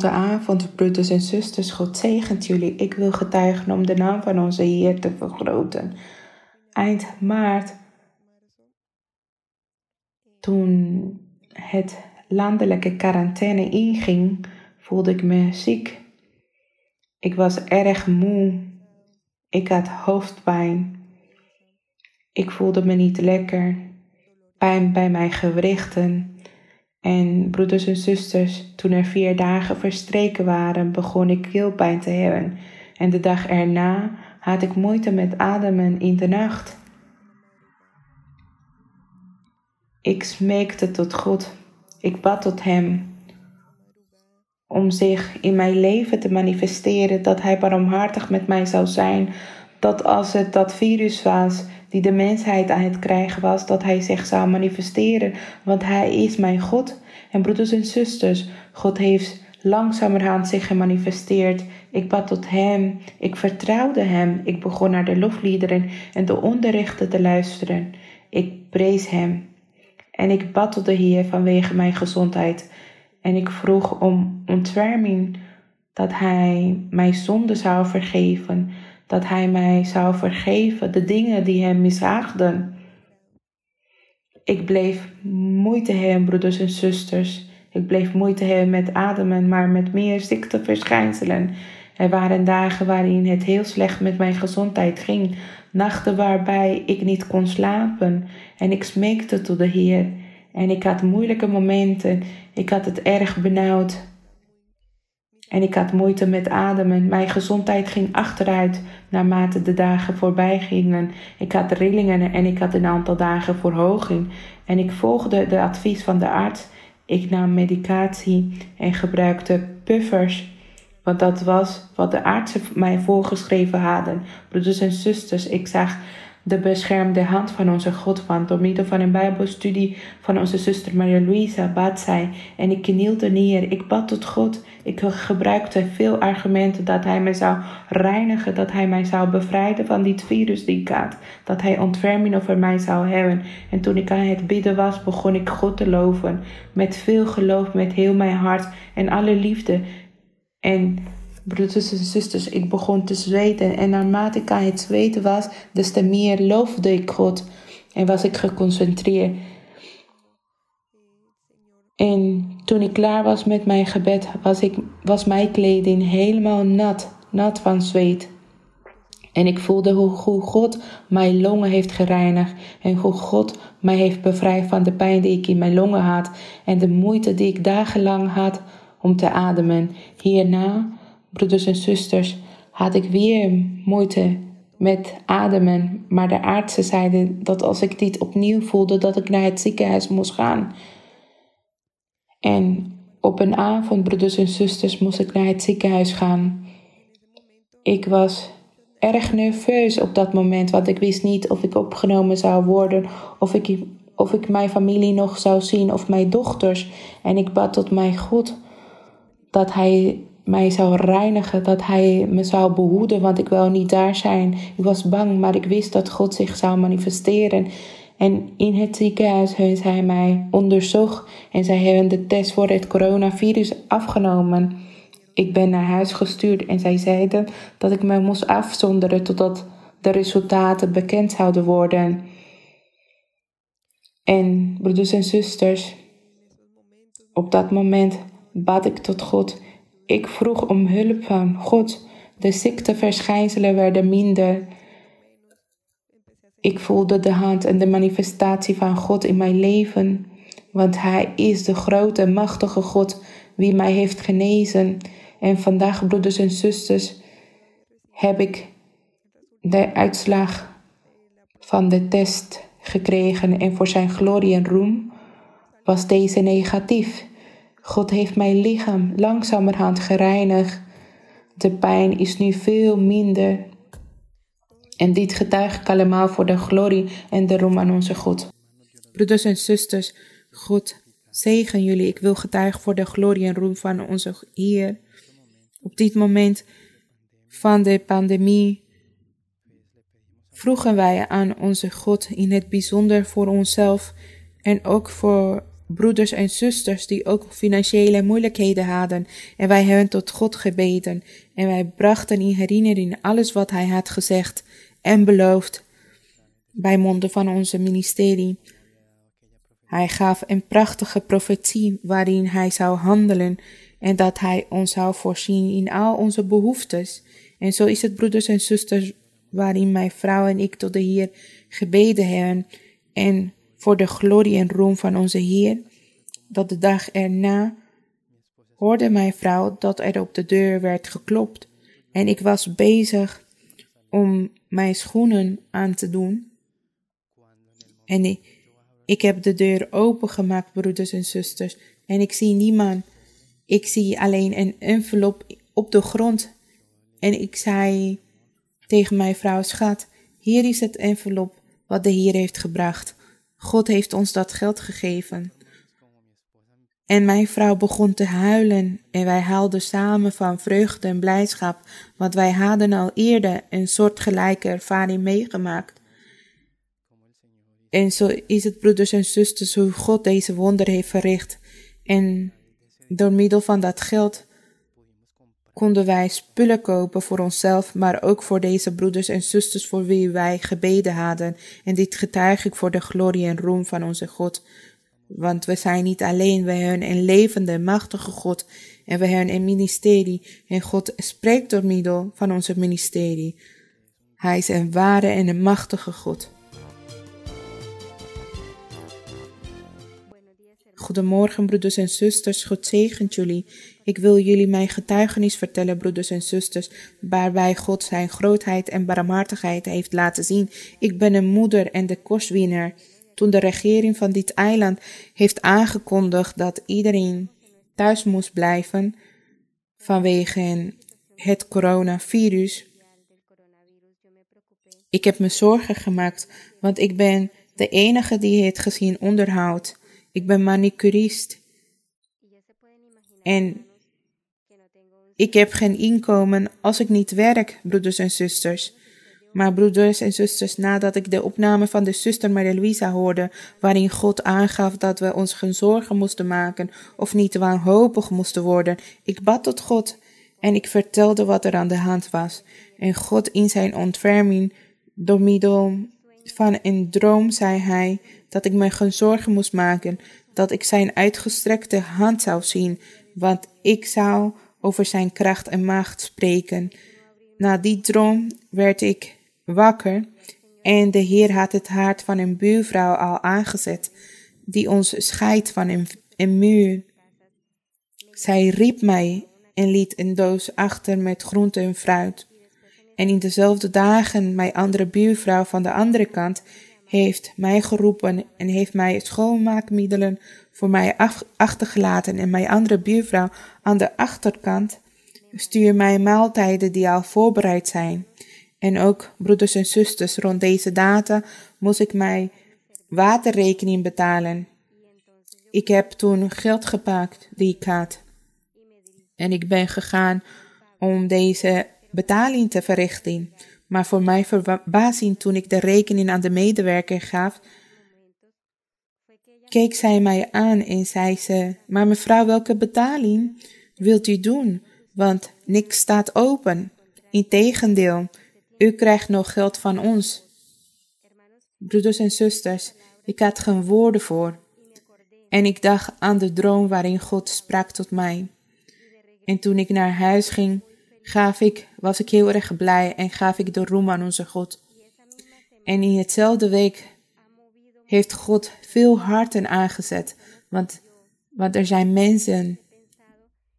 Goedenavond, broeders en zusters. God zegent jullie. Ik wil getuigen om de naam van onze Heer te vergroten. Eind maart, toen het landelijke quarantaine inging, voelde ik me ziek. Ik was erg moe. Ik had hoofdpijn. Ik voelde me niet lekker. Pijn bij mijn gewrichten. En broeders en zusters, toen er vier dagen verstreken waren, begon ik keelpijn te hebben. En de dag erna had ik moeite met ademen in de nacht. Ik smeekte tot God. Ik bad tot Hem om zich in mijn leven te manifesteren, dat Hij barmhartig met mij zou zijn, dat als het dat virus was die de mensheid aan het krijgen was, dat Hij zich zou manifesteren, want Hij is mijn God. En broeders en zusters, God heeft langzamerhand zich gemanifesteerd. Ik bad tot Hem, ik vertrouwde Hem, ik begon naar de lofliederen en de onderrichten te luisteren. Ik prees Hem en ik bad tot de Heer vanwege mijn gezondheid. En ik vroeg om ontferming dat Hij mij zonde zou vergeven, dat Hij mij zou vergeven de dingen die Hem mishaagden. Ik bleef moeite hebben, broeders en zusters. Ik bleef moeite hebben met ademen, maar met meer ziekteverschijnselen. Er waren dagen waarin het heel slecht met mijn gezondheid ging, nachten waarbij ik niet kon slapen en ik smeekte tot de Heer. En ik had moeilijke momenten, ik had het erg benauwd. En ik had moeite met ademen. Mijn gezondheid ging achteruit naarmate de dagen voorbij gingen. Ik had rillingen en ik had een aantal dagen verhoging. En ik volgde de advies van de arts. Ik nam medicatie en gebruikte puffers. Want dat was wat de artsen mij voorgeschreven hadden. Broeders en zusters, ik zag de beschermde hand van onze God. Want door middel van een Bijbelstudie van onze zuster Maria Luisa bad zij. En ik knielde neer. Ik bad tot God. Ik gebruikte veel argumenten dat Hij mij zou reinigen. Dat Hij mij zou bevrijden van dit virus die ik had. Dat Hij ontferming over mij zou hebben. En toen ik aan het bidden was, begon ik God te loven. Met veel geloof, met heel mijn hart en alle liefde. En broeders en zusters, ik begon te zweten. En naarmate ik aan het zweten was, des te meer loofde ik God. En was ik geconcentreerd. En toen ik klaar was met mijn gebed, was, ik, was mijn kleding helemaal nat, nat van zweet. En ik voelde hoe, hoe God mijn longen heeft gereinigd en hoe God mij heeft bevrijd van de pijn die ik in mijn longen had en de moeite die ik dagenlang had om te ademen. Hierna, broeders en zusters, had ik weer moeite met ademen, maar de artsen zeiden dat als ik dit opnieuw voelde, dat ik naar het ziekenhuis moest gaan. En op een avond, broeders en zusters, moest ik naar het ziekenhuis gaan. Ik was erg nerveus op dat moment, want ik wist niet of ik opgenomen zou worden, of ik, of ik mijn familie nog zou zien, of mijn dochters. En ik bad tot mijn God dat Hij mij zou reinigen, dat Hij me zou behoeden, want ik wil niet daar zijn. Ik was bang, maar ik wist dat God zich zou manifesteren. En in het ziekenhuis heeft hij mij onderzocht en zij hebben de test voor het coronavirus afgenomen. Ik ben naar huis gestuurd en zij zeiden dat ik me moest afzonderen totdat de resultaten bekend zouden worden. En broeders en zusters, op dat moment bad ik tot God. Ik vroeg om hulp van God. De ziekteverschijnselen werden minder. Ik voelde de hand en de manifestatie van God in mijn leven, want Hij is de grote, machtige God wie mij heeft genezen. En vandaag, broeders en zusters, heb ik de uitslag van de test gekregen en voor Zijn glorie en roem was deze negatief. God heeft mijn lichaam langzamerhand gereinigd. De pijn is nu veel minder en dit getuig ik allemaal voor de glorie en de roem aan onze God. Broeders en zusters, God zegen jullie. Ik wil getuigen voor de glorie en roem van onze Heer. Op dit moment van de pandemie vroegen wij aan onze God in het bijzonder voor onszelf en ook voor broeders en zusters die ook financiële moeilijkheden hadden. En wij hebben tot God gebeden. En wij brachten in herinnering alles wat Hij had gezegd en beloofd bij monden van onze ministerie. Hij gaf een prachtige profetie waarin Hij zou handelen en dat Hij ons zou voorzien in al onze behoeftes. En zo is het, broeders en zusters, waarin mijn vrouw en ik tot de Heer gebeden hebben en voor de glorie en roem van onze Heer, dat de dag erna hoorde mijn vrouw dat er op de deur werd geklopt en ik was bezig om mijn schoenen aan te doen. En ik, heb de deur opengemaakt, broeders en zusters, en ik zie niemand. Ik zie alleen een envelop op de grond. En ik zei tegen mijn vrouw, schat, hier is het envelop wat de Heer heeft gebracht. God heeft ons dat geld gegeven. En mijn vrouw begon te huilen en wij huilden samen van vreugde en blijdschap, want wij hadden al eerder een soortgelijke ervaring meegemaakt. En zo is het, broeders en zusters, hoe God deze wonder heeft verricht. En door middel van dat geld konden wij spullen kopen voor onszelf, maar ook voor deze broeders en zusters voor wie wij gebeden hadden. En dit getuig ik voor de glorie en roem van onze God. Want we zijn niet alleen, we hebben een levende, machtige God. En we hebben een ministerie. En God spreekt door middel van onze ministerie. Hij is een ware en een machtige God. Goedemorgen, broeders en zusters. God zegent jullie. Ik wil jullie mijn getuigenis vertellen, broeders en zusters, waarbij God zijn grootheid en barmhartigheid heeft laten zien. Ik ben een moeder en de kostwinner. Toen de regering van dit eiland heeft aangekondigd dat iedereen thuis moest blijven vanwege het coronavirus. Ik heb me zorgen gemaakt, want ik ben de enige die het gezin onderhoudt. Ik ben manicurist. En ik heb geen inkomen als ik niet werk, broeders en zusters. Maar broeders en zusters, nadat ik de opname van de zuster Maria Luisa hoorde, waarin God aangaf dat we ons geen zorgen moesten maken of niet wanhopig moesten worden, ik bad tot God en ik vertelde wat er aan de hand was. En God in zijn ontferming, door middel van een droom, zei hij dat ik me geen zorgen moest maken, dat ik zijn uitgestrekte hand zou zien, want ik zou over zijn kracht en macht spreken. Na die droom werd ik wakker en de Heer had het hart van een buurvrouw al aangezet, die ons scheidt van een, een muur. Zij riep mij en liet een doos achter met groente en fruit. En in dezelfde dagen mijn andere buurvrouw van de andere kant heeft mij geroepen en heeft mij schoonmaakmiddelen voor mij achtergelaten en mijn andere buurvrouw aan de achterkant stuur mij maaltijden die al voorbereid zijn. En ook, broeders en zusters, rond deze data moest ik mijn waterrekening betalen. Ik heb toen geld gepakt die ik had. En ik ben gegaan om deze betaling te verrichten. Maar voor mijn verbazing toen ik de rekening aan de medewerker gaf, keek zij mij aan en zei ze: Maar mevrouw, welke betaling wilt u doen? Want niks staat open. Integendeel, u krijgt nog geld van ons. Broeders en zusters, ik had geen woorden voor. En ik dacht aan de droom waarin God sprak tot mij. En toen ik naar huis ging, gaf ik, was ik heel erg blij en gaf ik de roem aan onze God. En in hetzelfde week heeft God veel harten aangezet, want, want er zijn mensen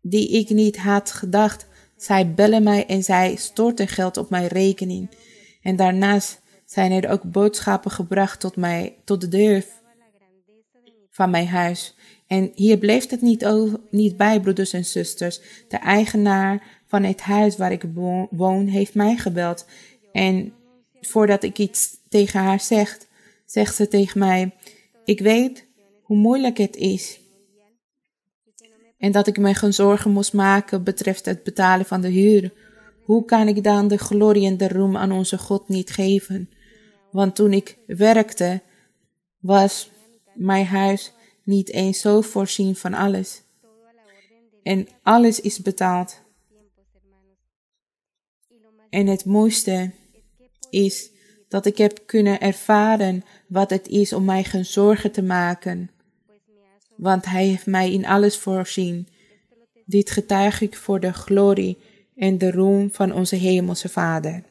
die ik niet had gedacht. Zij bellen mij en zij storten geld op mijn rekening. En daarnaast zijn er ook boodschappen gebracht tot, mij, tot de deur van mijn huis. En hier bleef het niet, over, niet bij, broeders en zusters. De eigenaar van het huis waar ik woon heeft mij gebeld. En voordat ik iets tegen haar zeg, zegt ze tegen mij: Ik weet hoe moeilijk het is. En dat ik me geen zorgen moest maken betreft het betalen van de huur. Hoe kan ik dan de glorie en de roem aan onze God niet geven? Want toen ik werkte, was mijn huis niet eens zo voorzien van alles. En alles is betaald. En het mooiste is dat ik heb kunnen ervaren wat het is om mij geen zorgen te maken. Want Hij heeft mij in alles voorzien. Dit getuig ik voor de glorie en de roem van onze Hemelse Vader.